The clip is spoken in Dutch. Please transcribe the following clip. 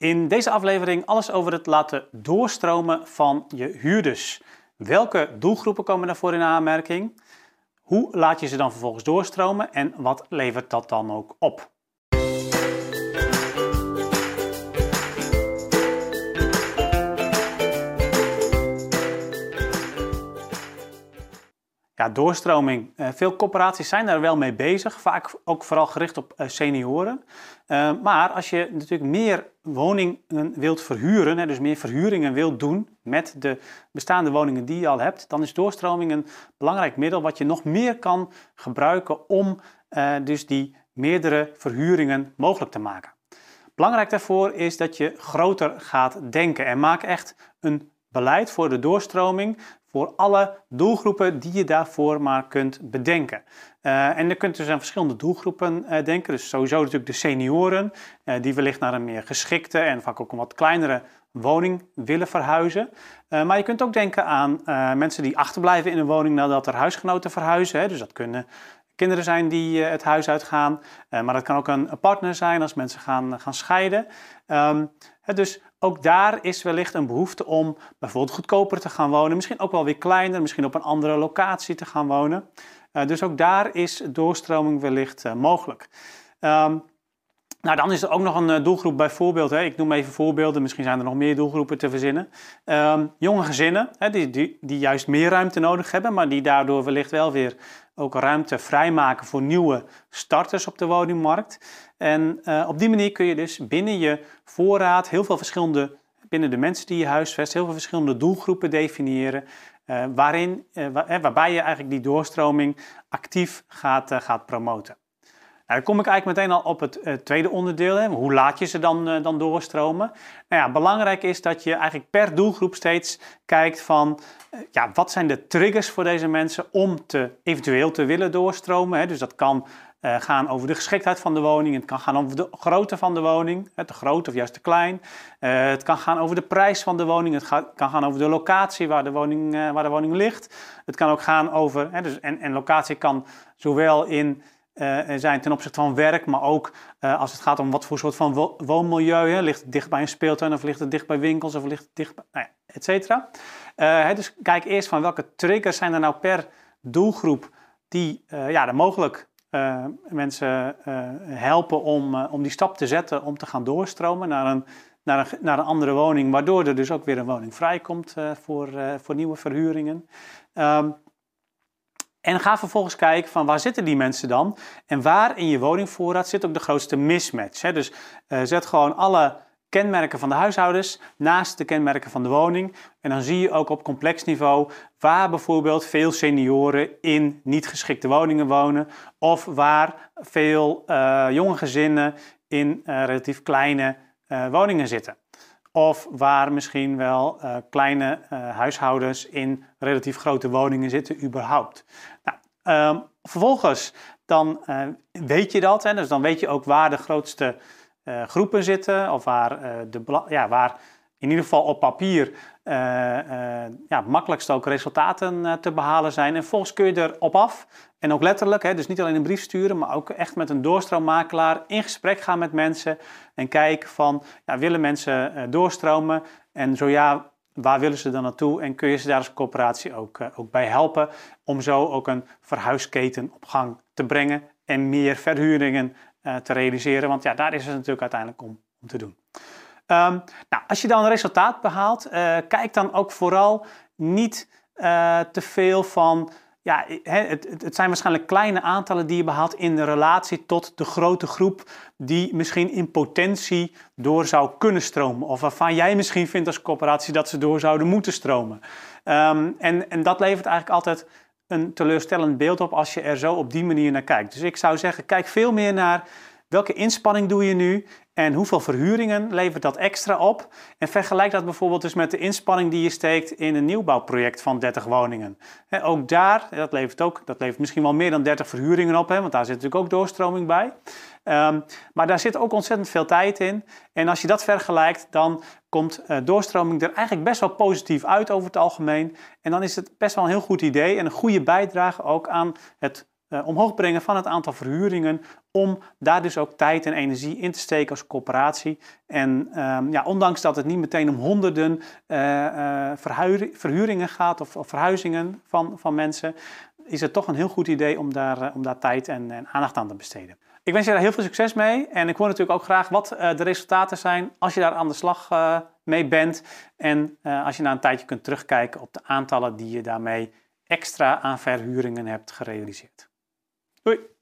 In deze aflevering alles over het laten doorstromen van je huurders. Welke doelgroepen komen daarvoor in aanmerking? Hoe laat je ze dan vervolgens doorstromen en wat levert dat dan ook op? Ja, doorstroming. Eh, veel corporaties zijn daar wel mee bezig, vaak ook vooral gericht op eh, senioren. Eh, maar als je natuurlijk meer woningen wilt verhuren, dus meer verhuringen wilt doen met de bestaande woningen die je al hebt, dan is doorstroming een belangrijk middel wat je nog meer kan gebruiken om dus die meerdere verhuringen mogelijk te maken. Belangrijk daarvoor is dat je groter gaat denken en maak echt een beleid voor de doorstroming voor alle doelgroepen die je daarvoor maar kunt bedenken. Uh, en je kunt dus aan verschillende doelgroepen uh, denken. Dus sowieso natuurlijk de senioren, uh, die wellicht naar een meer geschikte en vaak ook een wat kleinere woning willen verhuizen. maar je kunt ook denken aan mensen die achterblijven in een woning nadat er huisgenoten verhuizen. Hè. Dus dat kunnen kinderen zijn die het huis uitgaan, maar dat kan ook een partner zijn als mensen gaan, gaan scheiden. Um, dus ook daar is wellicht een behoefte om bijvoorbeeld goedkoper te gaan wonen, misschien ook wel weer kleiner, misschien op een andere locatie te gaan wonen. Dus ook daar is doorstroming wellicht mogelijk. Um, nou, dan is er ook nog een doelgroep bijvoorbeeld. Hè, ik noem even voorbeelden, misschien zijn er nog meer doelgroepen te verzinnen. Um, jonge gezinnen, hè, die, die, die juist meer ruimte nodig hebben, maar die daardoor wellicht wel weer ook ruimte vrijmaken voor nieuwe starters op de woningmarkt. En uh, op die manier kun je dus binnen je voorraad heel veel verschillende, binnen de mensen die je huisvest, heel veel verschillende doelgroepen definiëren. Uh, waarin, uh, waar, waarbij je eigenlijk die doorstroming actief gaat, gaat promoten. Dan kom ik eigenlijk meteen al op het uh, tweede onderdeel. Hè. Hoe laat je ze dan, uh, dan doorstromen? Nou ja, belangrijk is dat je eigenlijk per doelgroep steeds kijkt van... Ja, wat zijn de triggers voor deze mensen om te, eventueel te willen doorstromen? Hè. Dus dat kan gaan over de geschiktheid van de woning. Het kan gaan over de grootte van de woning. Hè, te groot of juist te klein. het kan gaan over de prijs van de woning. Het kan gaan over de locatie waar de woning, waar de woning ligt. Het kan ook gaan over... Hè, dus, en, en locatie kan zowel in... Uh, zijn ten opzichte van werk, maar ook uh, als het gaat om wat voor soort van wo woonmilieu. Hè. Ligt het dicht bij een speeltuin of ligt het dicht bij winkels of ligt het dicht bij, nou ja, et cetera. Uh, dus kijk eerst van welke triggers zijn er nou per doelgroep die ja, mogelijk mensen helpen om, om die stap te zetten om te gaan doorstromen naar een, naar een, naar een andere woning, waardoor er dus ook weer een woning vrijkomt voor, voor nieuwe verhuringen. Um, en ga vervolgens kijken van waar zitten die mensen dan en waar in je woningvoorraad zit ook de grootste mismatch. Hè? Dus uh, zet gewoon alle kenmerken van de huishoudens naast de kenmerken van de woning. En dan zie je ook op complex niveau waar bijvoorbeeld veel senioren in niet geschikte woningen wonen. Of waar veel uh, jonge gezinnen in uh, relatief kleine woningen zitten. Of waar misschien wel uh, kleine uh, huishoudens in relatief grote woningen zitten, überhaupt. Nou, um, vervolgens dan uh, weet je dat, hè, dus dan weet je ook waar de grootste groepen zitten, of waar, de, ja, waar in ieder geval op papier ja, makkelijkst ook resultaten te behalen zijn. En vervolgens kun je erop af en ook letterlijk, hè, dus niet alleen een brief sturen, maar ook echt met een doorstroommmakelaar in gesprek gaan met mensen en kijken van, ja, willen mensen uh, doorstromen? En zo ja, waar willen ze dan naartoe? En kun je ze daar als coöperatie ook, uh, ook bij helpen om zo ook een verhuisketen op gang te brengen en meer verhuringen uh, te realiseren? Want ja, daar is het natuurlijk uiteindelijk om, om te doen. Um, nou, als je dan een resultaat behaalt, kijk dan ook vooral niet te veel van ja, het, het, zijn waarschijnlijk kleine aantallen die je behaalt in relatie tot de grote groep die misschien in potentie door zou kunnen stromen. Of waarvan jij misschien vindt als corporatie dat ze door zouden moeten stromen. Um, en, en dat levert eigenlijk altijd een teleurstellend beeld op als je er zo op die manier naar kijkt. Dus ik zou zeggen, kijk veel meer naar welke inspanning doe je nu en hoeveel verhuringen levert dat extra op? En vergelijk dat bijvoorbeeld dus met de inspanning die je steekt in een nieuwbouwproject van 30 woningen. ook daar, dat levert, ook, dat levert misschien wel meer dan 30 verhuringen op, want daar zit natuurlijk ook doorstroming bij. Um, maar daar zit ook ontzettend veel tijd in. En als je dat vergelijkt, dan komt uh, doorstroming er eigenlijk best wel positief uit over het algemeen. En dan is het best wel een heel goed idee en een goede bijdrage ook aan het omhoog brengen van het aantal verhuringen, om daar dus ook tijd en energie in te steken als coöperatie. En um, ja, ondanks dat het niet meteen om honderden uh, verhuringen gaat of, of, verhuizingen van, van mensen, is het toch een heel goed idee om daar, om daar tijd en, en aandacht aan te besteden. Ik wens je daar heel veel succes mee en ik hoor natuurlijk ook graag wat de resultaten zijn als je daar aan de slag mee bent. En als je na een tijdje kunt terugkijken op de aantallen die je daarmee extra aan verhuringen hebt gerealiseerd. Doei!